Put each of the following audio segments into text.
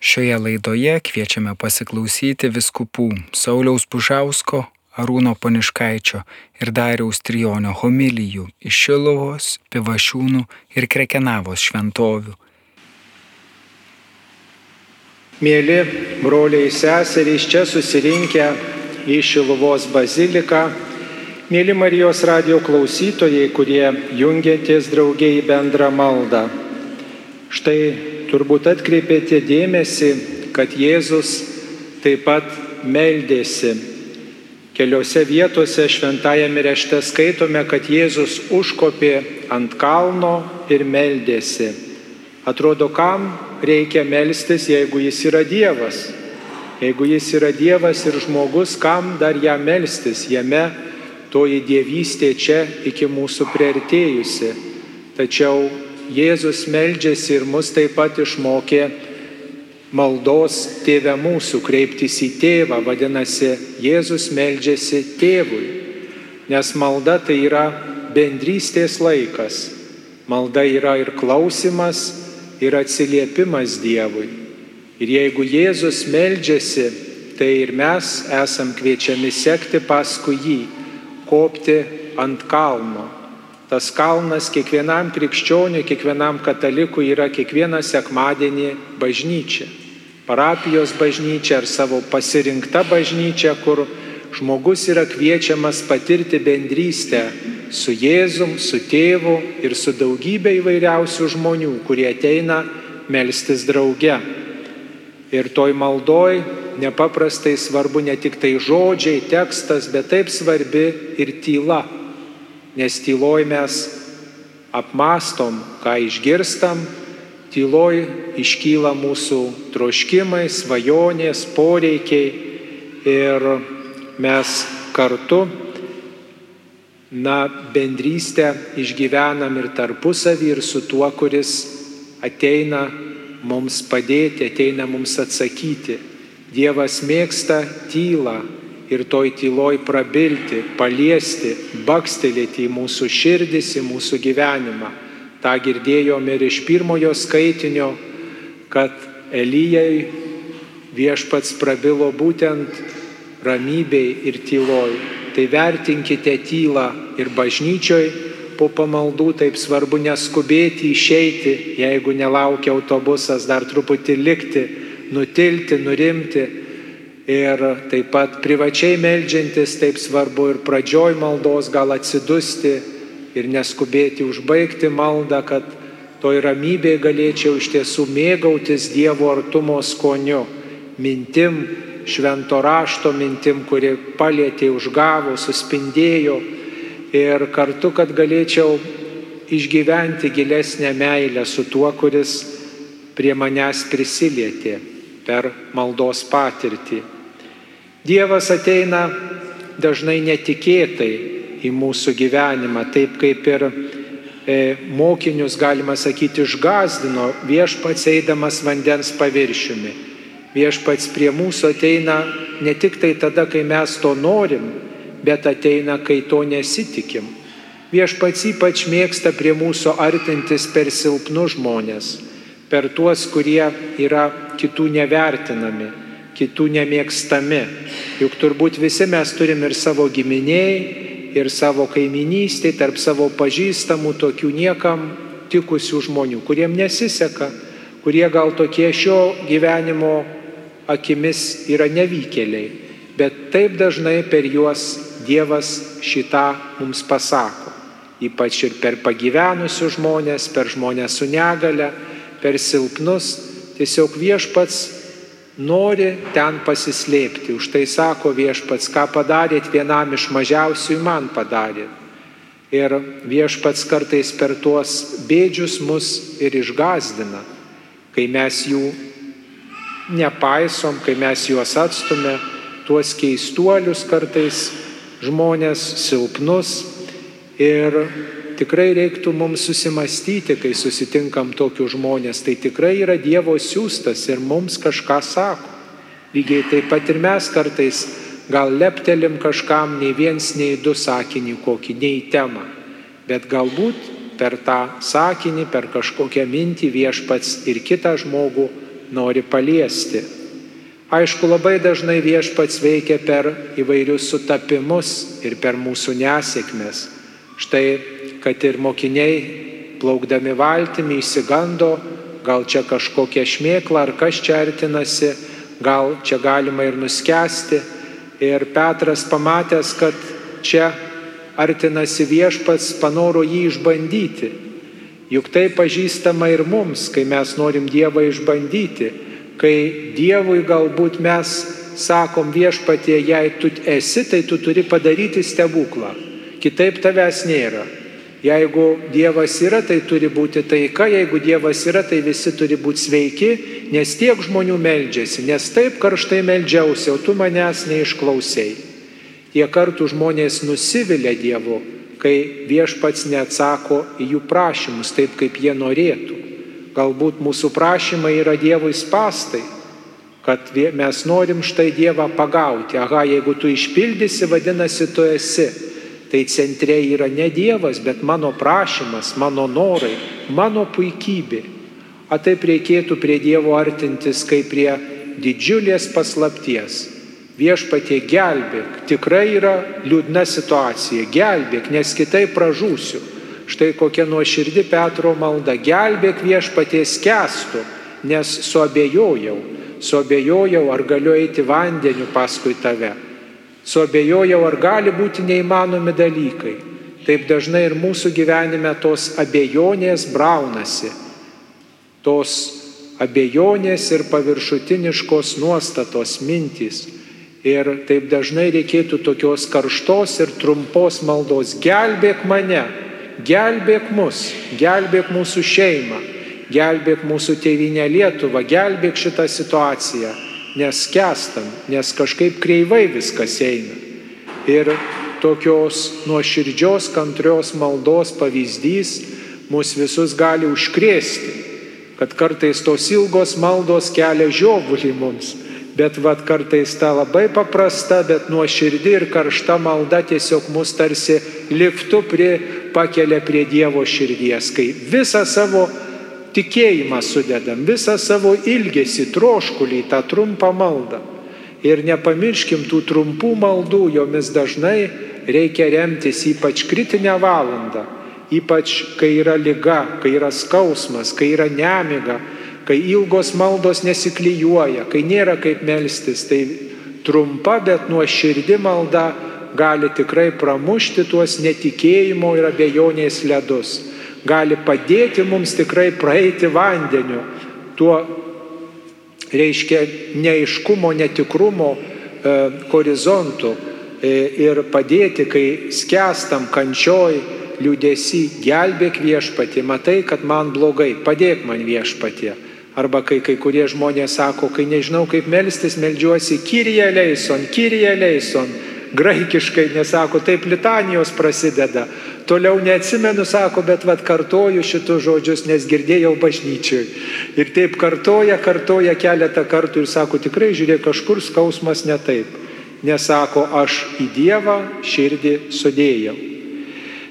Šioje laidoje kviečiame pasiklausyti viskupų Sauliaus Bužausko, Arūno Paniškaičio ir Dariaus Trijonio homilijų iš Šilovos, Pivašiūnų ir Krekenavos šventovių. Mėly broliai seserys, čia susirinkę į Šilovos baziliką, mėly Marijos radio klausytojai, kurie jungiatės draugiai bendrą maldą. Štai turbūt atkreipėte dėmesį, kad Jėzus taip pat meldėsi. Keliose vietose šventajame rešte skaitome, kad Jėzus užkopė ant kalno ir meldėsi. Atrodo, kam reikia melstis, jeigu jis yra Dievas? Jeigu jis yra Dievas ir žmogus, kam dar ją melstis? Jame toji dievystė čia iki mūsų priartėjusi. Tačiau Jėzus meldžiasi ir mus taip pat išmokė maldos tėvę mūsų, kreiptis į tėvą, vadinasi, Jėzus meldžiasi tėvui, nes malda tai yra bendrystės laikas. Malda yra ir klausimas, ir atsiliepimas Dievui. Ir jeigu Jėzus meldžiasi, tai ir mes esam kviečiami sekti paskui jį, kopti ant kalno Tas kalnas kiekvienam krikščioniui, kiekvienam katalikui yra kiekvieną sekmadienį bažnyčia. Parapijos bažnyčia ar savo pasirinkta bažnyčia, kur žmogus yra kviečiamas patirti bendrystę su Jėzum, su tėvu ir su daugybė įvairiausių žmonių, kurie ateina melstis drauge. Ir toj maldoj nepaprastai svarbu ne tik tai žodžiai, tekstas, bet taip svarbi ir tyla nes tyloj mes apmastom, ką išgirstam, tyloj iškyla mūsų troškimai, svajonės, poreikiai ir mes kartu, na, bendrystę išgyvenam ir tarpusavį, ir su tuo, kuris ateina mums padėti, ateina mums atsakyti. Dievas mėgsta tylą, ir toj tyloj prabilti, paliesti, bakstelėti į mūsų širdis, į mūsų gyvenimą. Ta girdėjome ir iš pirmojo skaitinio, kad Elyjai viešpats prabilo būtent ramybei ir tyloj. Tai vertinkite tylą ir bažnyčioj po pamaldų taip svarbu neskubėti išeiti, jeigu nelaukia autobusas, dar truputį likti, nutilti, nurimti Ir taip pat privačiai melžiantis taip svarbu ir pradžioj maldos gal atsidusti ir neskubėti užbaigti maldą, kad toj ramybėje galėčiau iš tiesų mėgautis Dievo artumo skoniu, mintim, švento rašto mintim, kuri palėtė, užgavo, suspindėjo ir kartu, kad galėčiau išgyventi gilesnę meilę su tuo, kuris prie manęs prisilietė per maldos patirtį. Dievas ateina dažnai netikėtai į mūsų gyvenimą, taip kaip ir e, mokinius, galima sakyti, išgazdino viešpats eidamas vandens paviršiumi. Viešpats prie mūsų ateina ne tik tai tada, kai mes to norim, bet ateina, kai to nesitikim. Viešpats ypač mėgsta prie mūsų artintis per silpnus žmonės, per tuos, kurie yra kitų nevertinami kitų nemėgstami. Juk turbūt visi mes turim ir savo giminiai, ir savo kaiminystėje, tarp savo pažįstamų tokių niekam tikusių žmonių, kuriem nesiseka, kurie gal tokie šio gyvenimo akimis yra nevykėliai, bet taip dažnai per juos Dievas šitą mums pasako. Ypač ir per pagyvenusius žmonės, per žmonės su negale, per silpnus, tiesiog viešpats nori ten pasislėpti. Už tai sako viešpats, ką padarėt vienam iš mažiausių, man padarėt. Ir viešpats kartais per tuos bėdžius mus ir išgazdina, kai mes jų nepaisom, kai mes juos atstume, tuos keistuolius kartais žmonės silpnus ir tikrai reiktų mums susimastyti, kai susitinkam tokius žmonės. Tai tikrai yra Dievo siūstas ir mums kažką sako. Lygiai taip pat ir mes kartais gal leptelim kažkam nei viens, nei du sakinį kokį, nei temą. Bet galbūt per tą sakinį, per kažkokią mintį viešpats ir kitą žmogų nori paliesti. Aišku, labai dažnai viešpats veikia per įvairius sutapimus ir per mūsų nesėkmes. Štai, kad ir mokiniai plaukdami valtimi įsigando, gal čia kažkokia šmėkla ar kas čia artinasi, gal čia galima ir nuskesti. Ir Petras pamatęs, kad čia artinasi viešpats, panoro jį išbandyti. Juk tai pažįstama ir mums, kai mes norim Dievą išbandyti, kai Dievui galbūt mes sakom viešpatie, jei tu esi, tai tu turi padaryti stebuklą, kitaip tavęs nėra. Jeigu Dievas yra, tai turi būti taika, jeigu Dievas yra, tai visi turi būti sveiki, nes tiek žmonių meldžiasi, nes taip karštai meldžiausi, o tu manęs neišklausėjai. Tie kartų žmonės nusivilia Dievu, kai viešpats neatsako į jų prašymus taip, kaip jie norėtų. Galbūt mūsų prašymai yra Dievui spastai, kad mes norim štai Dievą pagauti. Aha, jeigu tu išpildysi, vadinasi, tu esi. Tai centre yra ne Dievas, bet mano prašymas, mano norai, mano puikybė. O taip reikėtų prie Dievo artintis kaip prie didžiulės paslapties. Viešpatie gelbėk, tikrai yra liūdna situacija, gelbėk, nes kitaip pražūsiu. Štai kokia nuoširdi Petro malda, gelbėk viešpatie skęstu, nes suabejojau, suabejojau, ar galiu eiti vandeniu paskui tave, suabejojau, ar gali būti neįmanomi dalykai. Taip dažnai ir mūsų gyvenime tos abejonės braunasi, tos abejonės ir paviršutiniškos nuostatos mintys Ir taip dažnai reikėtų tokios karštos ir trumpos maldos. Gelbėk mane, gelbėk mus, gelbėk mūsų šeimą, gelbėk mūsų tėvynę Lietuvą, gelbėk šitą situaciją, nes kestam, nes kažkaip kreivai viskas eina. Ir tokios nuoširdžios, kantrios maldos pavyzdys mus visus gali užkrėsti, kad kartais tos ilgos maldos kelia žiovulį mums bet vad kartais ta labai paprasta, bet nuoširdi ir karšta malda tiesiog mus tarsi liftu prie, pakelia prie Dievo širdies, kai visą savo tikėjimą sudedam, visą savo ilgesį, troškulį, tą trumpą maldą. Ir nepamirškim tų trumpų maldų, jomis dažnai reikia remtis ypač kritinę valandą, ypač kai yra lyga, kai yra skausmas, kai yra nemiga, kai ilgos maldos nesiklyjuoja, kai nėra kaip melstis, tai trumpa, bet nuoširdi malda gali tikrai pramušti tuos netikėjimo ir abejonės ledus. Gali padėti mums tikrai praeiti vandeniu, tuo reiškia neiškumo, netikrumo e, horizontu e, ir padėti, kai skęstam kančioj, liūdėsi, gelbėk viešpatį, matai, kad man blogai, padėk man viešpatį. Arba kai kai kurie žmonės sako, kai nežinau kaip melstis, melžiuosi Kyrie Leison, Kyrie Leison. Graikiškai nesako, taip litanijos prasideda. Toliau neatsimenu, sako, bet vad kartoju šitus žodžius, nes girdėjau bažnyčiui. Ir taip kartoja, kartoja keletą kartų ir sako, tikrai žiūrėk, kažkur skausmas ne taip. Nesako, aš į Dievą širdį sudėjau.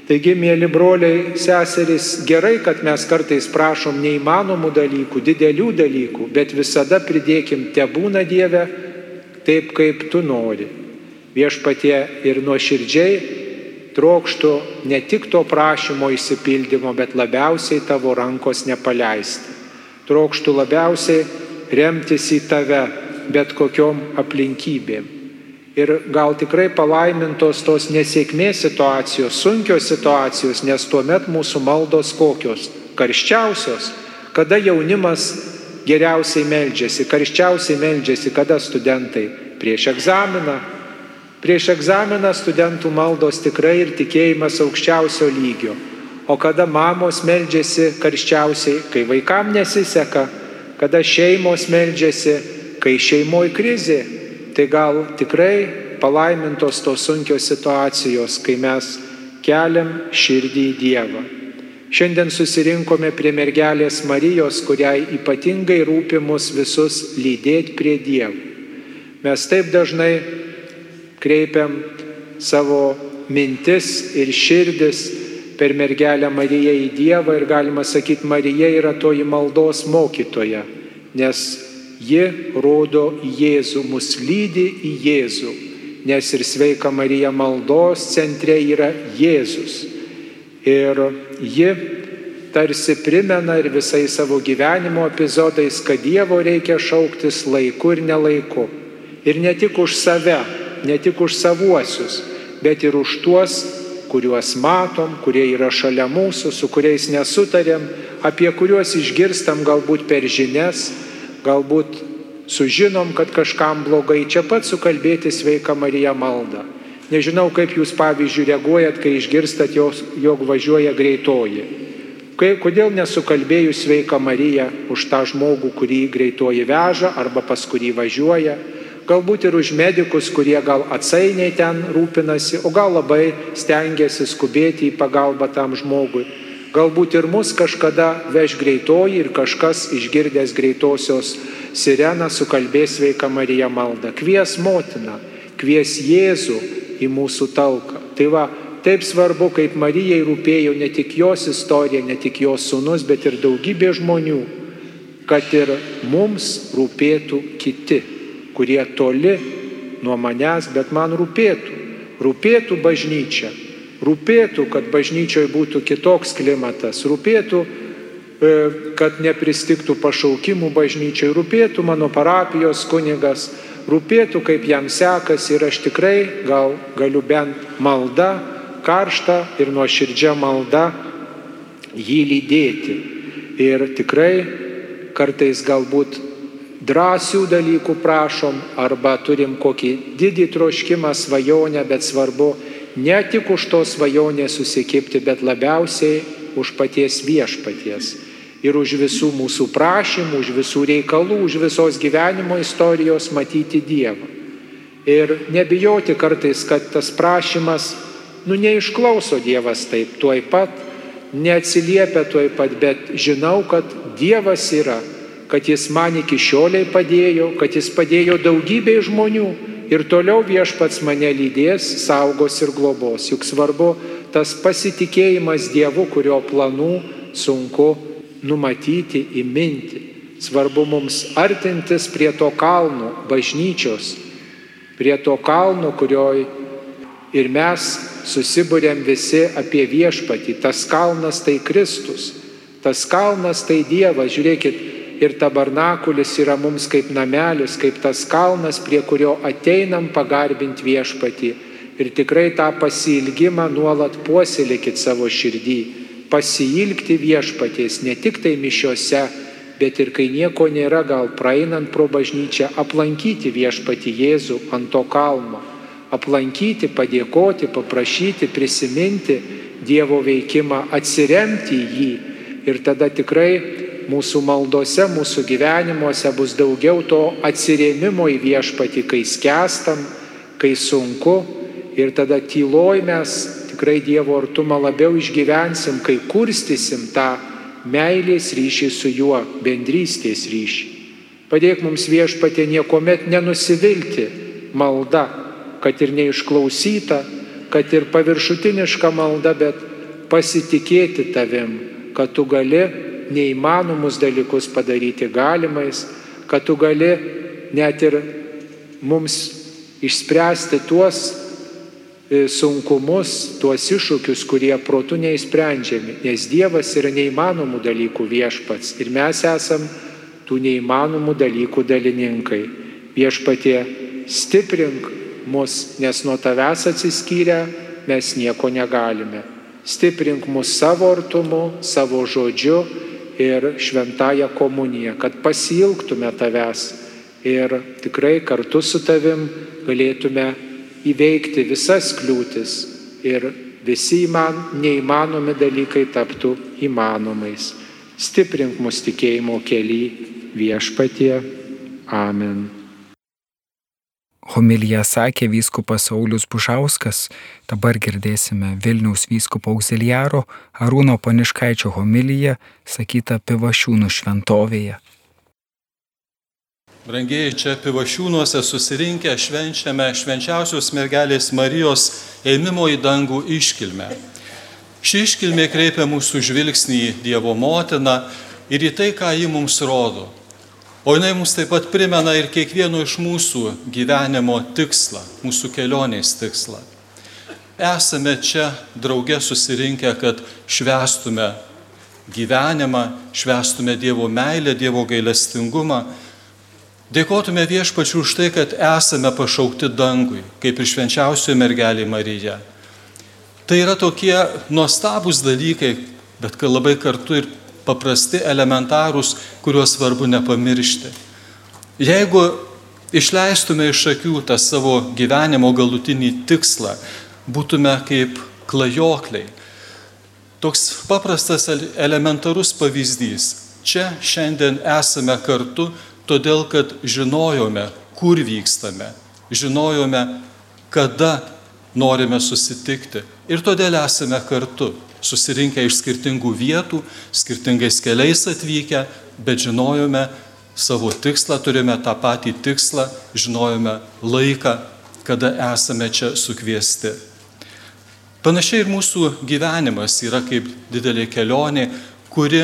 Taigi, mėly broliai, seserys, gerai, kad mes kartais prašom neįmanomų dalykų, didelių dalykų, bet visada pridėkim, te būna Dieve taip, kaip tu nori. Viešpatie ir nuoširdžiai trokštų ne tik to prašymo įsipildymo, bet labiausiai tavo rankos nepaleisti. Trokštų labiausiai remtis į tave bet kokiom aplinkybėm ir gal tikrai palaimintos tos nesėkmės situacijos, sunkios situacijos, nes tuomet mūsų maldos kokios? Karščiausios, kada jaunimas geriausiai meldžiasi, karščiausiai meldžiasi, kada studentai prieš egzaminą. Prieš egzaminą studentų maldos tikrai ir tikėjimas aukščiausio lygio. O kada mamos meldžiasi karščiausiai, kai vaikam nesiseka, kada šeimos meldžiasi, kai šeimoji krizė, tai gal tikrai palaimintos tos sunkios situacijos, kai mes keliam širdį į Dievą. Šiandien susirinkome prie mergelės Marijos, kuriai ypatingai rūpi mus visus lydėti prie Dievo. Mes taip dažnai kreipiam savo mintis ir širdis per mergelę Mariją į Dievą ir galima sakyti, Marija yra toji maldos mokytoja, nes ji rodo į Jėzų, mus lydi į Jėzų, nes ir sveika Marija maldos centre yra Jėzus. Ir ji tarsi primena ir visai savo gyvenimo epizodais, kad Dievo reikia šauktis laiku ir nelaiku. Ir ne tik už save, ne tik už savuosius, bet ir už tuos, kuriuos matom, kurie yra šalia mūsų, su kuriais nesutarėm, apie kuriuos išgirstam galbūt per žinias, galbūt sužinom, kad kažkam blogai, čia pat sukalbėti sveika Marija malda. Nežinau, kaip jūs pavyzdžiui reaguojat, kai išgirstat, jog važiuoja greitoji. Kai, kodėl nesukalbėjus sveika Marija už tą žmogų, kurį greitoji veža arba pas kurį važiuoja, galbūt ir už medikus, kurie gal atsainiai ten rūpinasi, o gal labai stengiasi skubėti į pagalbą tam žmogui. Galbūt ir mus kažkada veš greitoji ir kažkas išgirdęs greitosios sireną sukalbės sveika Marija malda. Kvies motiną, kvies Jėzų į mūsų talką. Tai va, taip svarbu, kaip Marijai rūpėjo ne tik jos istorija, ne tik jos sunus, bet ir daugybė žmonių, kad ir mums rūpėtų kiti kurie toli nuo manęs, bet man rūpėtų. Rūpėtų bažnyčia. Rūpėtų, kad bažnyčioje būtų kitoks klimatas. Rūpėtų, e, kad nepristiktų pašaukimų bažnyčiai. Rūpėtų mano parapijos kunigas. Rūpėtų, kaip jam sekasi ir aš tikrai gal galiu bent malda, karšta ir nuoširdžia malda jį lydėti. Ir tikrai kartais galbūt drąsių dalykų prašom arba turim kokį didį troškimą, svajonę, bet svarbu ne tik už to svajonę susikipti, bet labiausiai už paties viešpaties. Ir už visų mūsų prašymų, už visų reikalų, už visos gyvenimo istorijos matyti Dievą. Ir nebijoti kartais, kad tas prašymas, nu neišklauso Dievas taip tuoj pat, neatsiliepia tuoj pat, bet žinau, kad Dievas yra kad jis man iki šioliai padėjo, kad jis padėjo daugybei žmonių ir toliau viešpats mane lydės, saugos ir globos. Juk svarbu tas pasitikėjimas Dievu, kurio planų sunku numatyti, įminti. Svarbu mums artintis prie to kalno, bažnyčios, prie to kalno, kurioj ir mes susibūrėm visi apie viešpatį. Tas kalnas tai Kristus, tas kalnas tai Dievas. Žiūrėkit, ir tabernakulis yra mums kaip namelis, kaip tas kalnas, prie kurio ateinam pagarbinti viešpatį. Ir tikrai tą pasilgimą nuolat puoselėkit savo širdį. Pasilgti viešpaties ne tik tai mišiose, bet ir kai nieko nėra, gal praeinant pro bažnyčią, aplankyti viešpatį Jėzų ant to kalno. Aplankyti, padėkoti, paprašyti, prisiminti Dievo veikimą, atsiremti į jį. Ir tada tikrai mūsų maldose, mūsų gyvenimuose bus daugiau to atsirėmimo į viešpatį, kai skęstam, kai sunku ir tada tyloj mes tikrai Dievo artumą labiau išgyvensim, kai kurstysim tą meilės ryšį su juo, bendrystės ryšį. Padėk mums viešpatė niekuomet nenusivilti malda, kad ir neišklausyta, kad ir paviršutiniška malda, bet pasitikėti tavim, kad tu gali neįmanomus dalykus padaryti galimais, kad tu gali net ir mums išspręsti tuos e, sunkumus, tuos iššūkius, kurie protų neįsprendžiami, nes Dievas yra neįmanomų dalykų viešpats ir mes esam tų neįmanomų dalykų dalininkai. Viešpatie, stiprink mus, nes nuo tavęs atsiskyrę mes nieko negalime. Stiprink mus savo artumu, savo žodžiu ir šventąją komuniją, kad pasilgtume tavęs ir tikrai kartu su tavim galėtume įveikti visas kliūtis ir visi įman, neįmanomi dalykai taptų įmanomais. Stiprink mus tikėjimo keli viešpatie. Amen. Homiliją sakė vyskupas Saulis Bužauskas, dabar girdėsime Vilniaus vyskupo auxiliaro Arūno Paniškaičio homiliją, sakytą Pivašiūnų šventovėje. Brangiai, čia Pivašiūnuose susirinkę švenčiame švenčiausios mergelės Marijos ėmimo į dangų iškilmę. Ši iškilmė kreipia mūsų žvilgsnį į Dievo motiną ir į tai, ką ji mums rodo O jinai mums taip pat primena ir kiekvieno iš mūsų gyvenimo tikslą, mūsų kelionės tikslą. Esame čia drauge susirinkę, kad švestume gyvenimą, švestume Dievo meilę, Dievo gailestingumą. Dėkotume viešpačiu už tai, kad esame pašaukti dangui, kaip ir švenčiausioji mergelė Marija. Tai yra tokie nuostabūs dalykai, bet labai kartu ir paprasti, elementarūs, kuriuos svarbu nepamiršti. Jeigu išleistume iš akių tą savo gyvenimo galutinį tikslą, būtume kaip klajokliai. Toks paprastas elementarus pavyzdys. Čia šiandien esame kartu, todėl kad žinojome, kur vykstame, žinojome, kada norime susitikti ir todėl esame kartu susirinkę iš skirtingų vietų, skirtingais keliais atvykę, bet žinojome savo tikslą, turime tą patį tikslą, žinojome laiką, kada esame čia sukviesti. Panašiai ir mūsų gyvenimas yra kaip didelė kelionė, kuri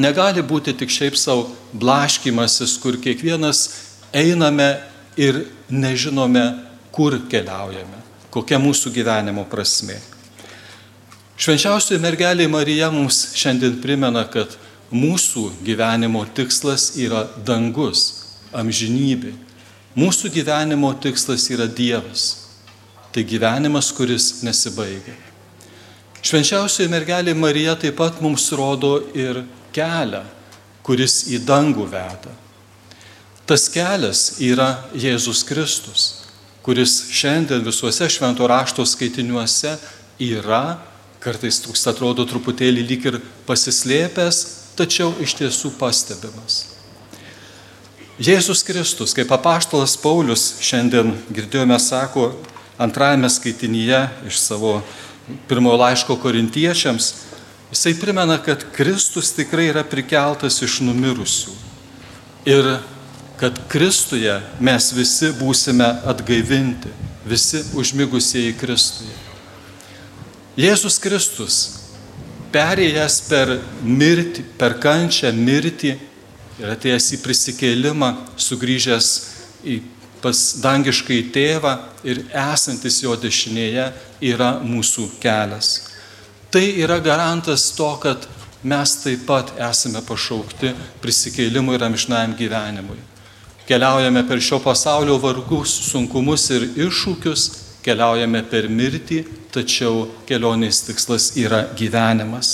negali būti tik šiaip savo blaškimasis, kur kiekvienas einame ir nežinome, kur keliaujame, kokia mūsų gyvenimo prasme. Švenčiausioji mergelė Marija mums šiandien primena, kad mūsų gyvenimo tikslas yra dangus, amžinybė. Mūsų gyvenimo tikslas yra Dievas. Tai gyvenimas, kuris nesibaigia. Švenčiausioji mergelė Marija taip pat mums rodo ir kelią, kuris į dangų veda. Tas kelias yra Jėzus Kristus, kuris šiandien visuose švento rašto skaitiniuose yra kartais toks atrodo truputėlį lyg ir pasislėpęs, tačiau iš tiesų pastebimas. Jėzus Kristus, kaip apaštalas Paulius šiandien girdėjome, sako antrajame skaitinyje iš savo pirmojo laiško korintiečiams, jisai primena, kad Kristus tikrai yra prikeltas iš numirusių. Ir kad Kristuje mes visi būsime atgaivinti, visi užmigusieji Kristuje. Jėzus Kristus, perėjęs per mirtį, per kančią mirtį ir atėjęs į prisikėlimą, sugrįžęs į pas dangiškai tėvą ir esantis jo dešinėje yra mūsų kelias. Tai yra garantas to, kad mes taip pat esame pašaukti prisikėlimui ir amžinajam gyvenimui. Keliaujame per šio pasaulio vargus, sunkumus ir iššūkius, keliaujame per mirtį, tačiau kelionės tikslas yra gyvenimas.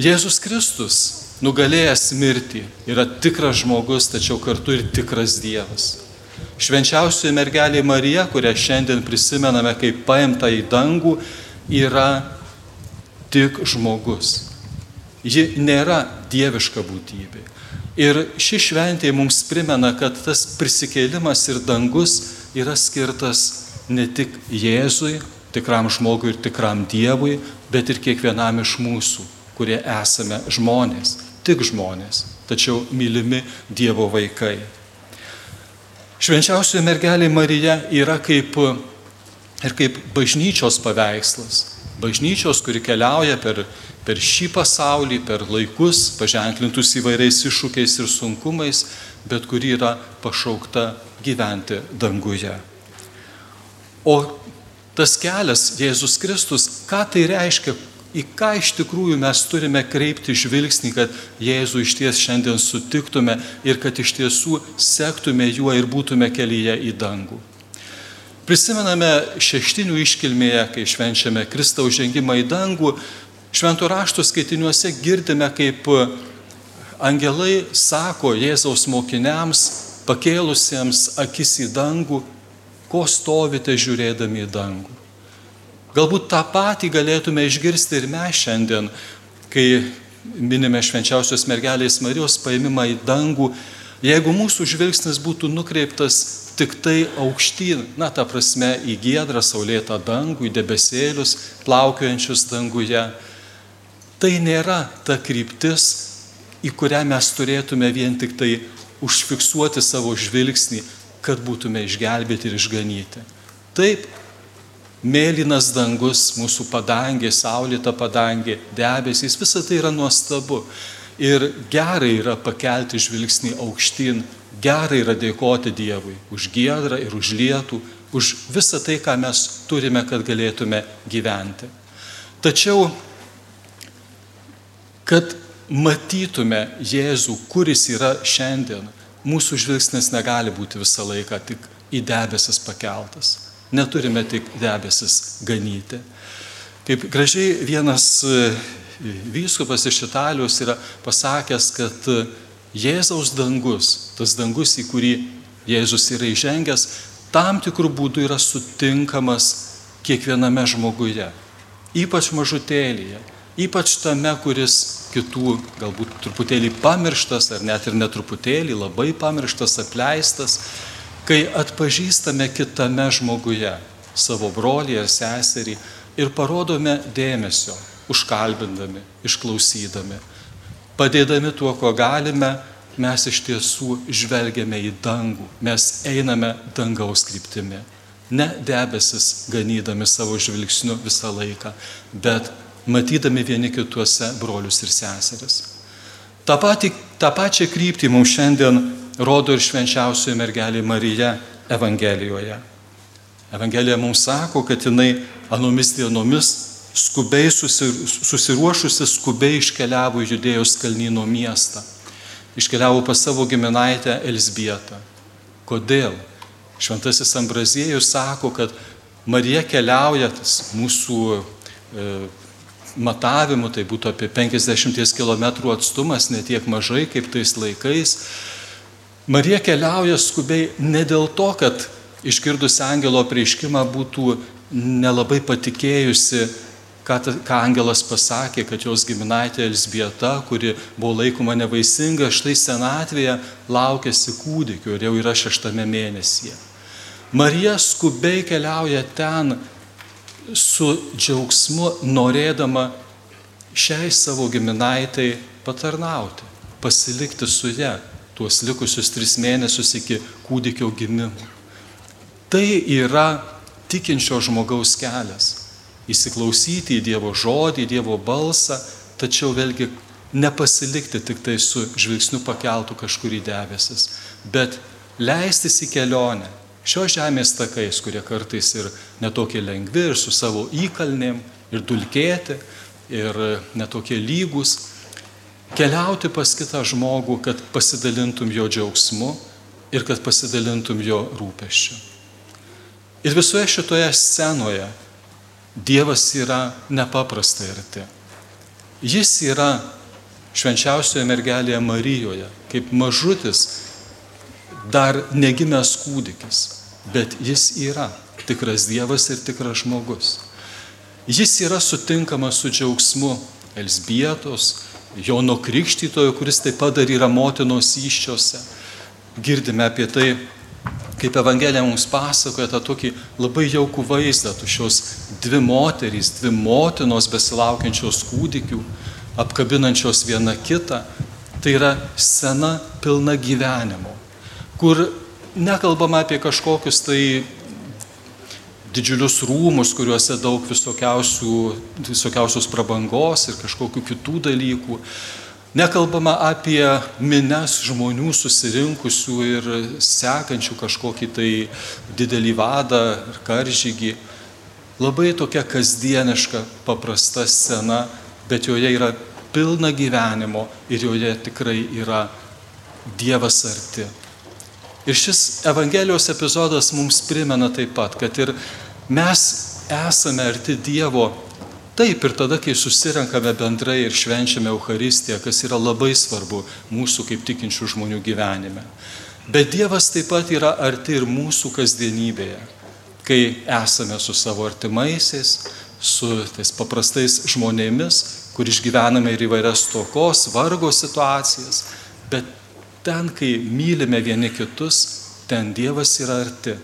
Jėzus Kristus, nugalėjęs mirtį, yra tikras žmogus, tačiau kartu ir tikras Dievas. Švenčiausioji mergelė Marija, kurią šiandien prisimename kaip paimta į dangų, yra tik žmogus. Ji nėra dieviška būtybė. Ir ši šventė mums primena, kad tas prisikėlimas ir dangus yra skirtas ne tik Jėzui, tikram žmogui ir tikram Dievui, bet ir kiekvienam iš mūsų, kurie esame žmonės, tik žmonės, tačiau mylimi Dievo vaikai. Švenčiausioji mergelė Marija yra kaip ir kaip bažnyčios paveikslas. Bažnyčios, kuri keliauja per, per šį pasaulį, per laikus, paženklintus įvairiais iššūkiais ir sunkumais, bet kuri yra pašaukta gyventi danguje. O tas kelias Jėzus Kristus, ką tai reiškia, į ką iš tikrųjų mes turime kreipti žvilgsnį, kad Jėzų iš ties šiandien sutiktume ir kad iš tiesų sektume juo ir būtume kelyje į dangų. Prisimename šeštinių iškilmėje, kai švenčiame Kristaus žengimą į dangų, šventų rašto skaitiniuose girdime, kaip angelai sako Jėzaus mokiniams, pakėlusiems akis į dangų, ko stovite žiūrėdami į dangų. Galbūt tą patį galėtume išgirsti ir mes šiandien, kai minime švenčiausios mergelės Marijos paėmimą į dangų, jeigu mūsų žvilgsnis būtų nukreiptas tik tai aukštyn, na, ta prasme, į giedrą saulėtą dangų, į debesėlius plaukiojančius danguje, tai nėra ta kryptis, į kurią mes turėtume vien tik tai užfiksuoti savo žvilgsnį, kad būtume išgelbėti ir išganyti. Taip, mėlynas dangus, mūsų padangė, saulėta padangė, debesys, visa tai yra nuostabu. Ir gerai yra pakelti žvilgsnį aukštyn, gerai yra dėkoti Dievui už giedrą ir už lietų, už visą tai, ką mes turime, kad galėtume gyventi. Tačiau, kad matytume Jėzų, kuris yra šiandien, mūsų žvilgsnis negali būti visą laiką tik į debesis pakeltas. Neturime tik debesis ganyti. Kaip gražiai vienas e, vyskupas iš Italijos yra pasakęs, kad e, Jėzaus dangus, tas dangus, į kurį Jėzus yra įžengęs, tam tikrų būdų yra sutinkamas kiekviename žmoguje, ypač mažutėlyje, ypač tame, kuris kitų galbūt truputėlį pamirštas ar net ir netruputėlį labai pamirštas, apleistas, kai atpažįstame kitame žmoguje savo brolį ar seserį ir parodome dėmesio, užkalbindami, išklausydami, padėdami tuo, ko galime, mes iš tiesų žvelgiame į dangų, mes einame dangaus kryptimi. Ne debesis ganydami savo žvilgsniu visą laiką, bet matydami vieni kituose brolius ir seseris. Ta, pati, ta pačia kryptį mums šiandien rodo ir švenčiausioji mergelė Marija Evangelijoje. Evangelija mums sako, kad jinai anomis dienomis skubiai susiruošusi, skubiai iškeliavo į Judėjos kalnyno miestą. Iškeliavo pas savo giminaitę Elsbietą. Kodėl? Šventasis Ambraziejus sako, kad Marija keliauja, tas mūsų e, matavimu, tai būtų apie 50 km atstumas, netiek mažai kaip tais laikais, Marija keliauja skubiai ne dėl to, kad išgirdus angelo prieškimą būtų nelabai patikėjusi, ką, ką angelas pasakė, kad jos giminaitė Elsbieta, kuri buvo laikoma nevaisinga, štai senatvėje laukėsi kūdikiu ir jau yra šeštame mėnesyje. Marija skubiai keliauja ten su džiaugsmu, norėdama šiai savo giminaitai patarnauti, pasilikti su ją tuos likusius tris mėnesius iki kūdikio gimimo. Tai yra tikinčio žmogaus kelias. Įsiklausyti į Dievo žodį, į Dievo balsą, tačiau vėlgi nepasilikti tik tai su žvilgsniu pakeltų kažkur į debesis, bet leistis į kelionę šios žemės takais, kurie kartais ir netokie lengvi, ir su savo įkalnėm, ir dulkėti, ir netokie lygus, keliauti pas kitą žmogų, kad pasidalintum jo džiaugsmu ir kad pasidalintum jo rūpeščiu. Ir visoje šitoje scenoje Dievas yra nepaprastai arti. Jis yra švenčiausioje mergelėje Marijoje, kaip mažutis, dar negimęs kūdikis, bet jis yra tikras Dievas ir tikras žmogus. Jis yra sutinkamas su džiaugsmu Elsbietos, Jono Krikštytojo, kuris taip pat dar yra motinos iščiose. Girdime apie tai, kaip Evangelija mums pasakoja tą tokį labai jaukų vaizdą, tu šios dvi moterys, dvi motinos besilaukiančios kūdikių, apkabinančios viena kitą. Tai yra sena pilna gyvenimo, kur nekalbama apie kažkokius tai didžiulius rūmus, kuriuose daug visokiausios prabangos ir kažkokių kitų dalykų. Nekalbama apie mines žmonių susirinkusių ir sekančių kažkokį tai didelį vadą ir karžygį. Labai tokia kasdieniška, paprasta scena, bet joje yra pilna gyvenimo ir joje tikrai yra Dievas arti. Ir šis Evangelijos epizodas mums primena taip pat, kad ir mes esame arti Dievo taip ir tada, kai susirenkame bendrai ir švenčiame Euharistiją, kas yra labai svarbu mūsų kaip tikinčių žmonių gyvenime. Bet Dievas taip pat yra arti ir mūsų kasdienybėje, kai esame su savo artimaisiais, su tais paprastais žmonėmis, kur išgyvename ir įvairias tokos, vargo situacijas, bet ten, kai mylime vieni kitus, ten Dievas yra arti.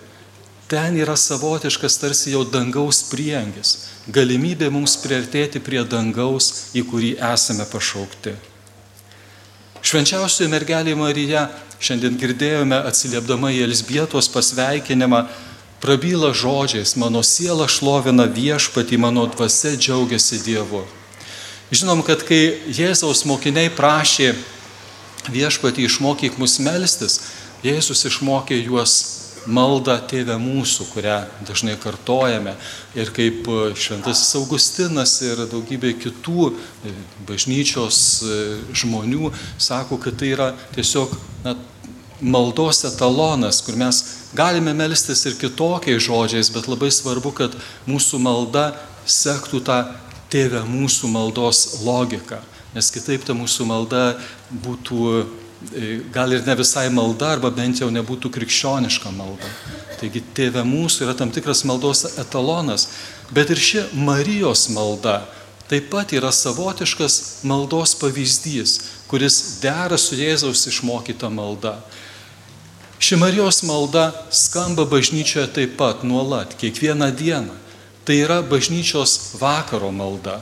Ten yra savotiškas tarsi jau dangaus priengis, galimybė mums priartėti prie dangaus, į kurį esame pašaukti. Švenčiausioji mergelė Marija, šiandien girdėjome atsiliepdama į Elsbietos pasveikinimą, prabyla žodžiais, mano siela šlovina viešpatį, mano dvasia džiaugiasi Dievu. Žinom, kad kai Jėzaus mokiniai prašė viešpatį išmokyk mus melstis, Jėzus išmokė juos maldą Tėvę mūsų, kurią dažnai kartojame. Ir kaip Šventasis Augustinas ir daugybė kitų e, bažnyčios e, žmonių sako, kad tai yra tiesiog na, maldos etalonas, kur mes galime melstis ir kitokiais žodžiais, bet labai svarbu, kad mūsų malda sektų tą tėvę mūsų maldos logiką, nes kitaip ta mūsų malda būtų e, gal ir ne visai malda, arba bent jau nebūtų krikščioniška malda. Taigi tėvė mūsų yra tam tikras maldos etalonas, bet ir ši Marijos malda taip pat yra savotiškas maldos pavyzdys, kuris dera su Jėzaus išmokyta malda. Ši Marijos malda skamba bažnyčioje taip pat nuolat, kiekvieną dieną. Tai yra bažnyčios vakaro malda.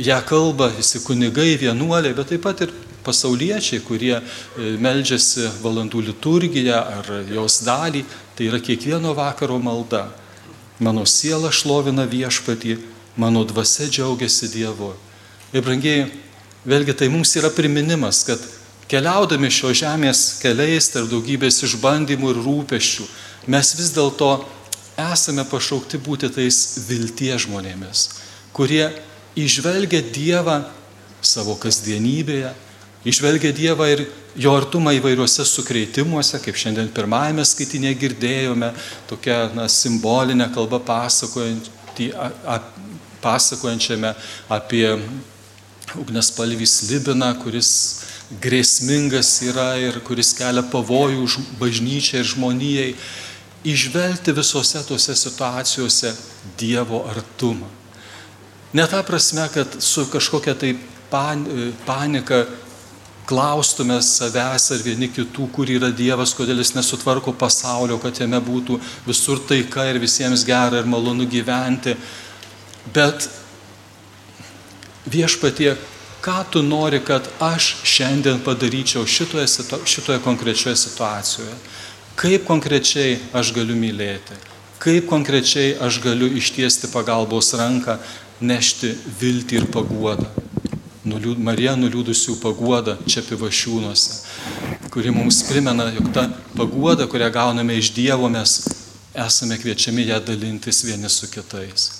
Ja kalba visi kunigai, vienuoliai, bet taip pat ir pasauliečiai, kurie e, meldžiasi valandų liturgiją ar jos dalį. Tai yra kiekvieno vakaro malda. Mano siela šlovina viešpatį, mano dvasia džiaugiasi Dievu. Ir brangiai, vėlgi tai mums yra priminimas, kad keliaudami šio žemės keliais tarp daugybės išbandymų ir rūpeščių, mes vis dėlto esame pašaukti būti tais vilties žmonėmis, kurie išvelgia Dievą savo kasdienybėje, išvelgia Dievą ir jo artumą įvairiuose sukreitimuose, kaip šiandien pirmajame skaitinė girdėjome, tokia na, simbolinė kalba pasakojančiame apie ugnespalvį slibiną, kuris grėsmingas yra ir kuris kelia pavojų bažnyčiai ir žmonijai išvelgti visose tose situacijose Dievo artumą. Ne ta prasme, kad su kažkokia tai pan, panika klaustume savęs ar vieni kitų, kur yra Dievas, kodėl jis nesutvarko pasaulio, kad jame būtų visur taika ir visiems gera ir malonu gyventi. Bet viešpatie, ką tu nori, kad aš šiandien padaryčiau šitoje, šitoje konkrečioje situacijoje? kaip konkrečiai aš galiu mylėti, kaip konkrečiai aš galiu ištiesti pagalbos ranką, nešti viltį ir paguodą. Nuliūd, Marija nuliūdusių paguoda čia pivašiūnuose, kuri mums primena, jog ta paguoda, kurią gauname iš Dievo, mes esame kviečiami ją dalintis vieni su kitais.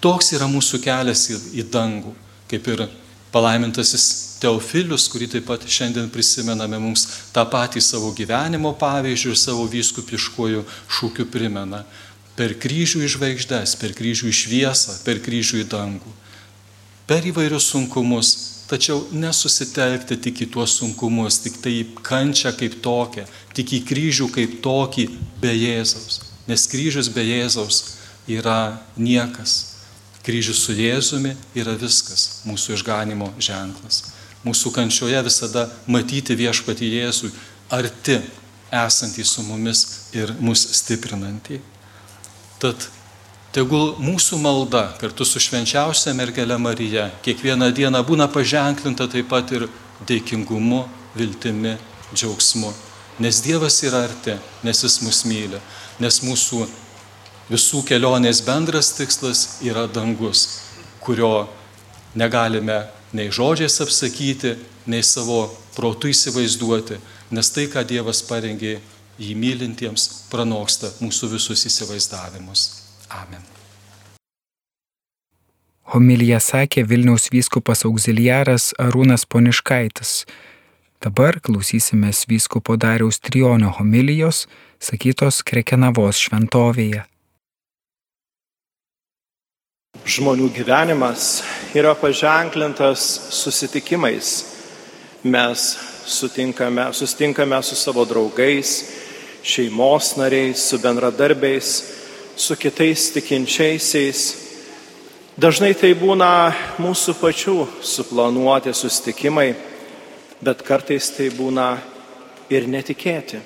Toks yra mūsų kelias į, į dangų, kaip ir palaimintasis Teofilius, kurį taip pat šiandien prisimename, mums tą patį savo gyvenimo pavyzdžių ir savo vyskupiškojų šūkių primena. Per kryžių į žvaigždės, per kryžių į šviesą, per kryžių į dangų. Per įvairius sunkumus, tačiau nesusitelkti tik į tuos sunkumus, tik tai į kančią kaip tokią, tik į kryžių kaip tokį be Jėzaus. Nes kryžius be Jėzaus yra niekas. Kryžius su Jėzumi yra viskas, mūsų išganimo ženklas mūsų kančioje visada matyti viešpatį Jėzui arti esantį su mumis ir mus stiprinantį. Tad tegul mūsų malda kartu su švenčiausia mergelė Marija kiekvieną dieną būna paženklinta taip pat ir dėkingumu, viltimi, džiaugsmu. Nes Dievas yra arti, nes Jis mus myli, nes mūsų visų kelionės bendras tikslas yra dangus, kurio negalime nei žodžiais apsakyti, nei savo protų įsivaizduoti, nes tai, ką Dievas parengė jį mylintiems, pranoksta mūsų visus įsivaizdavimus. Amen. Homilija sakė Vilniaus vyskupas auxiliaras Arūnas Poniškaitis. Dabar klausysimės vyskupo Dariaus Trionio homilijos, sakytos Krekenavos šventovėje. Žmonių gyvenimas yra paženklintas susitikimais. Mes sutinkame, susitinkame su savo draugais, šeimos nariais, su bendradarbiais, su kitais tikinčiaisiais. Dažnai tai būna mūsų pačių suplanuoti susitikimai, bet kartais tai būna ir netikėti,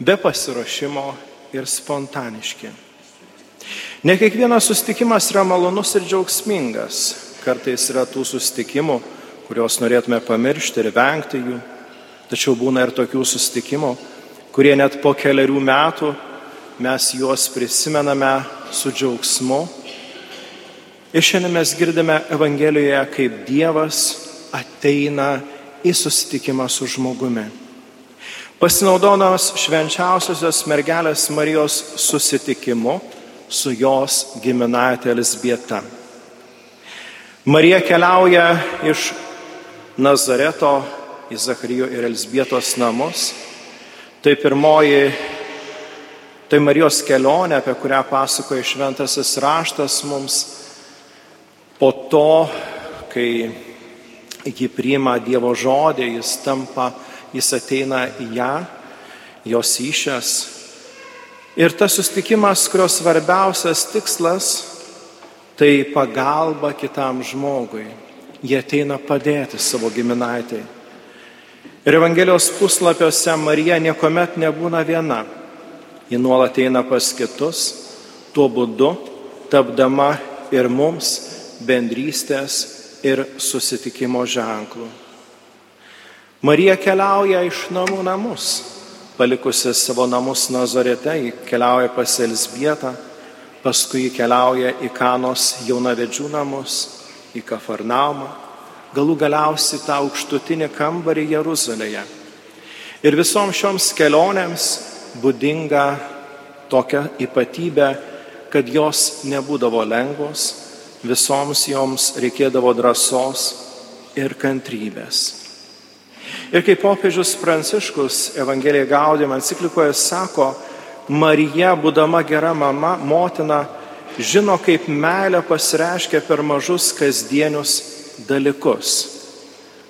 be pasiruošimo ir spontaniški. Ne kiekvienas sustikimas yra malonus ir džiaugsmingas. Kartais yra tų sustikimų, kuriuos norėtume pamiršti ir vengti jų. Tačiau būna ir tokių sustikimų, kurie net po keliarių metų mes juos prisimename su džiaugsmu Ir šiandien mes girdime Evangelijoje, kaip Dievas ateina į susitikimą su žmogumi. Pasinaudodamas švenčiausiosios mergelės Marijos susitikimu su jos giminaitė Elisbieta. Marija keliauja iš Nazareto į Zacharijo ir Elisbietos namus. Tai pirmoji, tai Marijos kelionė, apie kurią pasakoja šventasis raštas mums. Po to, kai ji priima Dievo žodį, jis tampa jis ateina į ją, jos išės. Ir tas sustikimas, kurios svarbiausias tikslas, tai pagalba kitam žmogui. Jie ateina padėti savo giminaitai. Ir Evangelijos puslapiuose Marija niekuomet nebūna viena. Ji nuolat eina pas kitus, tuo būdu tapdama ir mums bendrystės ir susitikimo ženklų. Marija keliauja iš namų namus, palikusi savo namus Nazarete, ji keliauja pas Elsbietą, paskui keliauja į Kanos jaunavedžių namus, į Kafarnaumą, galų galiausiai tą aukštutinį kambarį Jeruzalėje. Ir visoms šioms kelionėms būdinga tokia ypatybė, kad jos nebūdavo lengvos, visoms joms reikėdavo drąsos ir kantrybės. Ir kaip popiežius Pranciškus Evangelija Gaudėm enciklikoje sako, Marija, būdama gera mama, motina, žino, kaip meilė pasireiškia per mažus kasdienius dalykus.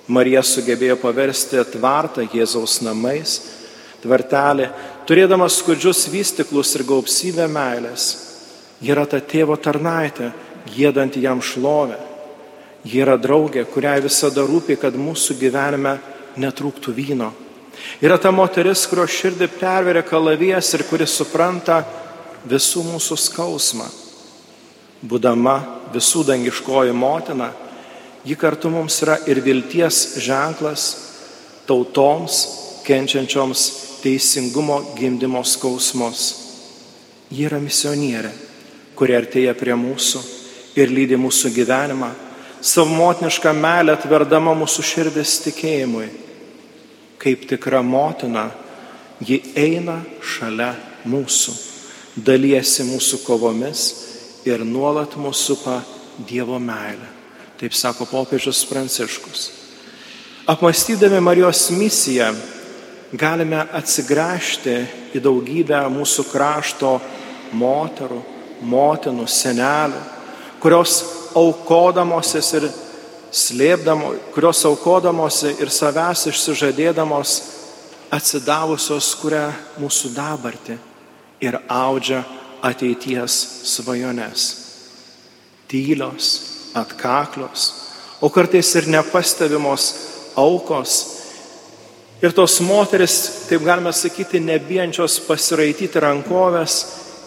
Marija sugebėjo paversti tvartą Jėzaus namais, tvartelį, turėdama skudžius vystiklus ir gausybę meilės. Ji yra ta tėvo tarnaitė, gėdanti jam šlovę. Ji yra draugė, kuriai visada rūpi, kad mūsų gyvenime netrūktų vyno. Yra ta moteris, kurio širdį perveria kalavijas ir kuris supranta visų mūsų skausmą. Būdama visų dangiškoji motina, ji kartu mums yra ir vilties ženklas tautoms, kenčiančioms teisingumo gimdymo skausmus. Ji yra misionierė, kuri artėja prie mūsų ir lydi mūsų gyvenimą, savo motinišką melę atverdama mūsų širdis tikėjimui kaip tikra motina, ji eina šalia mūsų, dalyjasi mūsų kovomis ir nuolat mūsų supa Dievo meilė. Taip sako popiežius Pranciškus. Apmastydami Marijos misiją galime atsigręžti į daugybę mūsų krašto moterų, motinų, senelių, kurios aukodamosis ir slėpdamo, kurios aukodamosi ir savęs išsižadėdamos atsidavusios kuria mūsų dabartį ir audžia ateities svajones. Tylios, atkaklios, o kartais ir nepastebimos aukos. Ir tos moteris, taip galime sakyti, nebijančios pasiraityti rankovės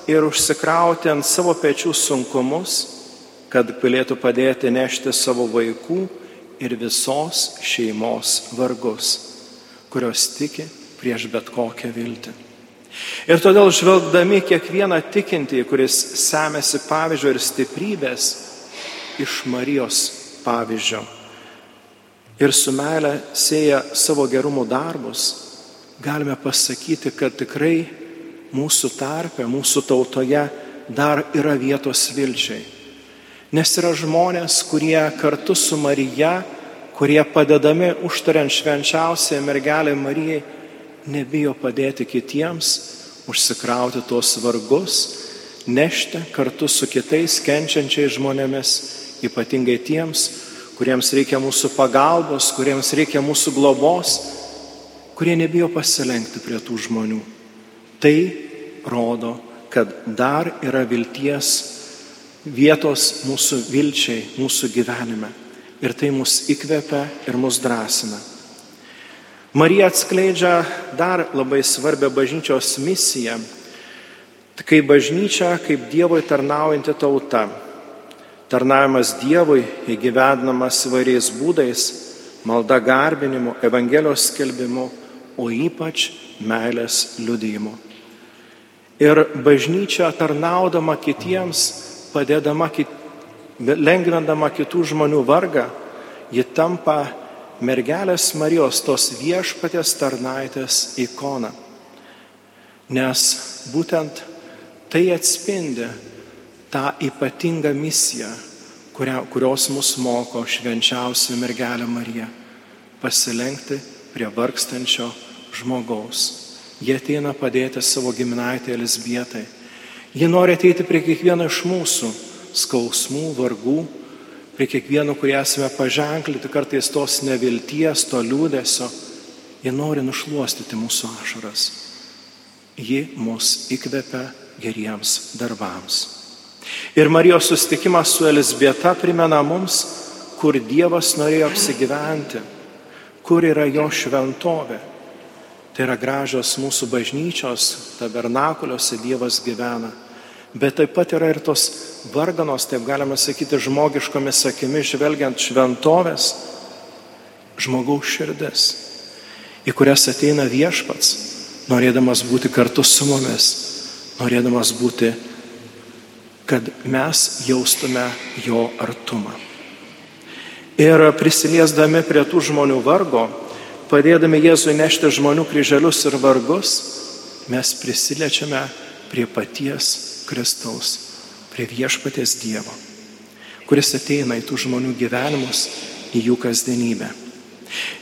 ir užsikrauti ant savo pečių sunkumus kad galėtų padėti nešti savo vaikų ir visos šeimos vargus, kurios tiki prieš bet kokią viltį. Ir todėl žvelgdami kiekvieną tikintį, kuris semėsi pavyzdžio ir stiprybės iš Marijos pavyzdžio ir su meile sėja savo gerumų darbus, galime pasakyti, kad tikrai mūsų tarpe, mūsų tautoje dar yra vietos vilčiai. Nes yra žmonės, kurie kartu su Marija, kurie padedami užtariant švenčiausiai mergelė Marijai, nebijo padėti kitiems, užsikrauti tuos vargus, nešti kartu su kitais kenčiančiais žmonėmis, ypatingai tiems, kuriems reikia mūsų pagalbos, kuriems reikia mūsų globos, kurie nebijo pasilenkti prie tų žmonių. Tai rodo, kad dar yra vilties vietos mūsų vilčiai, mūsų gyvenime. Ir tai mus įkvepia ir mus drąsina. Marija atskleidžia dar labai svarbią bažnyčios misiją. Kai bažnyčia, kaip Dievui tarnaujanti tauta. Tarnavimas Dievui įgyvendinamas įvairiais būdais - malda garbinimu, Evangelijos skelbimu, o ypač meilės liudijimu. Ir bažnyčia tarnaudama kitiems padėdama lengvindama kitų žmonių vargą, ji tampa mergelės Marijos tos viešpatės tarnaitės ikona. Nes būtent tai atspindi tą ypatingą misiją, kuria, kurios mus moko švenčiausia mergelė Marija - pasilenkti prie vargstančio žmogaus. Jie ateina padėti savo giminaitį Elisbietai. Jie nori ateiti prie kiekvieno iš mūsų skausmų, vargų, prie kiekvieno, kurie esame paženklinti kartais tos nevilties, to liūdėsio. Jie nori nušuostyti mūsų ašaras. Ji mus įkvepia geriems darbams. Ir Marijos susitikimas su Elisbieta primena mums, kur Dievas norėjo apsigyventi, kur yra jo šventovė. Tai yra gražios mūsų bažnyčios, tabernakuliuose Dievas gyvena. Bet taip pat yra ir tos varganos, taip galima sakyti, žmogiškomis akimis žvelgiant šventovės, žmogaus širdis, į kurias ateina viešpats, norėdamas būti kartu su mumis, norėdamas būti, kad mes jaustume jo artumą. Ir prisiliesdami prie tų žmonių vargo, padėdami Jėzui nešti žmonių kryželius ir vargus, mes prisiliečiame prie paties Kristaus, prie viešpatės Dievo, kuris ateina į tų žmonių gyvenimus, į jų kasdienybę.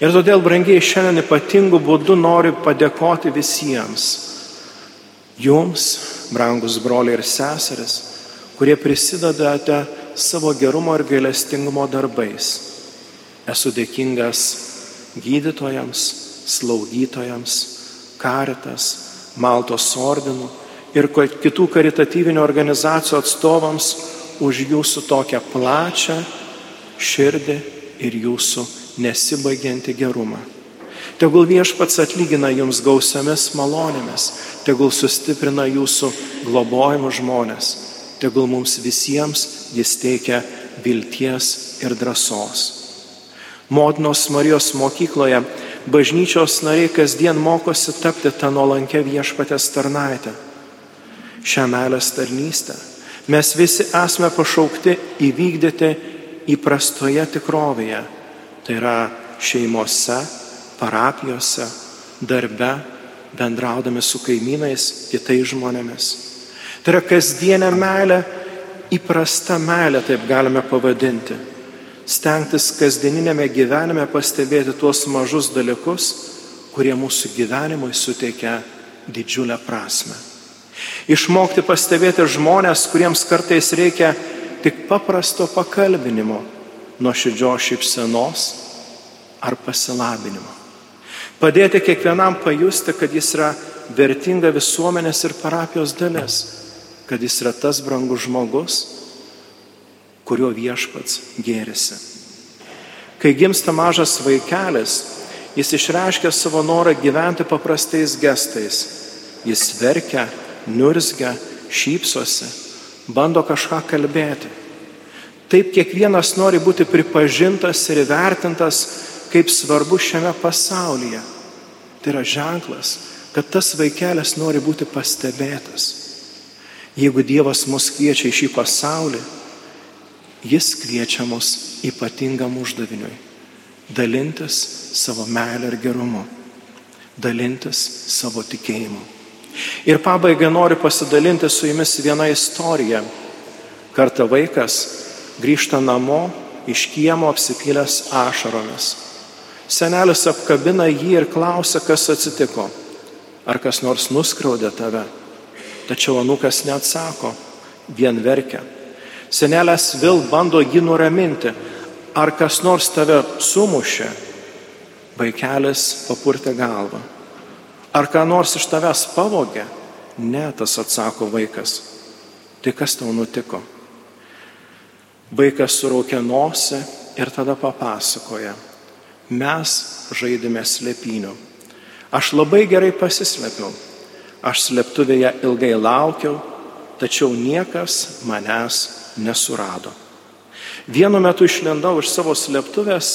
Ir todėl, brangiai, šiandien ypatingų būdų noriu padėkoti visiems, jums, brangus broliai ir seseris, kurie prisidedate savo gerumo ir gailestingumo darbais. Esu dėkingas gydytojams, slaugytojams, karitas, Maltos ordinų ir kitų karitatyvinių organizacijų atstovams už jūsų tokią plačią širdį ir jūsų nesibaigianti gerumą. Tegul viešpats atlygina jums gausiamis malonėmis, tegul sustiprina jūsų globojimų žmonės, tegul mums visiems jis teikia vilties ir drąsos. Motinos Marijos mokykloje bažnyčios nariai kasdien mokosi tapti tą nuolankę viešpatės tarnaitę šią meilės tarnystę. Mes visi esame pašaukti įvykdyti įprastoje tikrovėje. Tai yra šeimose, parapijose, darbe, bendraudami su kaimynais, kitais žmonėmis. Tai yra kasdienė meilė, įprasta meilė, taip galime pavadinti. Stengtis kasdieninėme gyvenime pastebėti tuos mažus dalykus, kurie mūsų gyvenimui suteikia didžiulę prasme. Išmokti pastebėti žmonės, kuriems kartais reikia tik paprasto pakalbinimo, nuoširdžios šypsenos ar pasilabinimo. Padėti kiekvienam pajusti, kad jis yra vertinga visuomenės ir parapijos dalis, kad jis yra tas brangus žmogus, kurio viešpats gėrisi. Kai gimsta mažas vaikelis, jis išreiškia savo norą gyventi paprastais gestais. Jis verkia nurzgia, šypsosi, bando kažką kalbėti. Taip kiekvienas nori būti pripažintas ir įvertintas kaip svarbu šiame pasaulyje. Tai yra ženklas, kad tas vaikelis nori būti pastebėtas. Jeigu Dievas mus kviečia į šį pasaulį, Jis kviečia mus ypatingam uždaviniui - dalintis savo meilę ir gerumu, dalintis savo tikėjimu. Ir pabaigai noriu pasidalinti su jumis vieną istoriją. Kartą vaikas grįžta namo iš kiemo apsipylęs ašaromis. Senelis apkabina jį ir klausia, kas atsitiko. Ar kas nors nuskriaudė tave? Tačiau anukas neatsako, vien verkia. Senelis vėl bando jį nuraminti. Ar kas nors tave sumušė? Vaikelis papurtė galvą. Ar ką nors iš tavęs pavogė? Ne, tas atsako vaikas. Tai kas tau nutiko? Vaikas suraukia nosį ir tada papasakoja. Mes žaidėme slėpinių. Aš labai gerai pasislėpiau. Aš slėptuvėje ilgai laukiau, tačiau niekas manęs nesurado. Vienu metu išlendau iš savo slėptuvės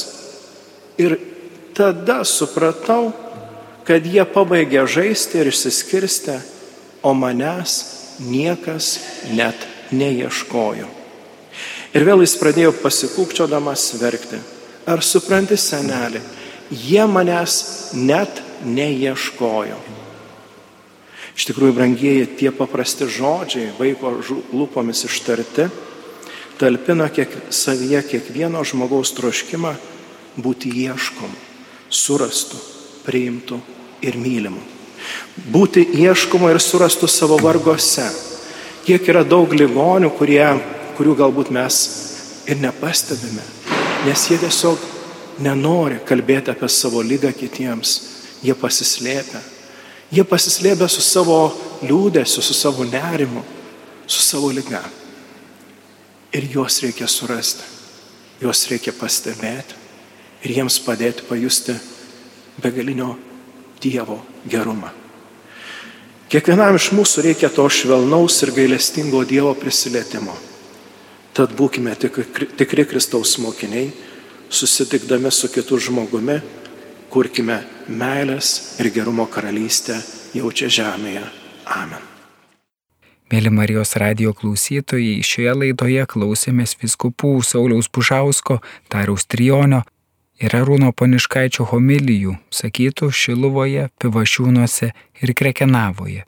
ir tada supratau, kad jie pabaigė žaisti ir išsiskirstę, o manęs niekas net neieškojo. Ir vėl jis pradėjo pasikūkčiodamas verkti. Ar supranti, senelį, jie manęs net neieškojo. Iš tikrųjų, brangieji, tie paprasti žodžiai, vaiko lūpomis ištarti, talpina kiek, savyje kiekvieno žmogaus troškimą būti ieškom, surastu, priimtų ir mylimu. Būti ieškomu ir surastu savo vargose. Kiek yra daug ligonių, kurie, kurių galbūt mes ir nepastebime, nes jie tiesiog nenori kalbėti apie savo lygą kitiems, jie pasislėpia. Jie pasislėpia su savo liūdėsiu, su savo nerimu, su savo lyga. Ir juos reikia surasti, juos reikia pastebėti ir jiems padėti pajusti begalinio Dievo gerumą. Kiekvienam iš mūsų reikia to švelnaus ir gailestingo Dievo prisilietimo. Tad būkime tikri Kristaus mokiniai, susitikdami su kitu žmogumi, kurkime meilės ir gerumo karalystę jau čia žemėje. Amen. Mėly Marijos radio klausytojai, šioje laidoje klausėmės viskupų Sauliaus Pužausko, Tariaus Trijonio ir Arūno Paniškaičio homilijų, sakytų Šiluvoje, Pivašiūnuose ir Krekenavoje.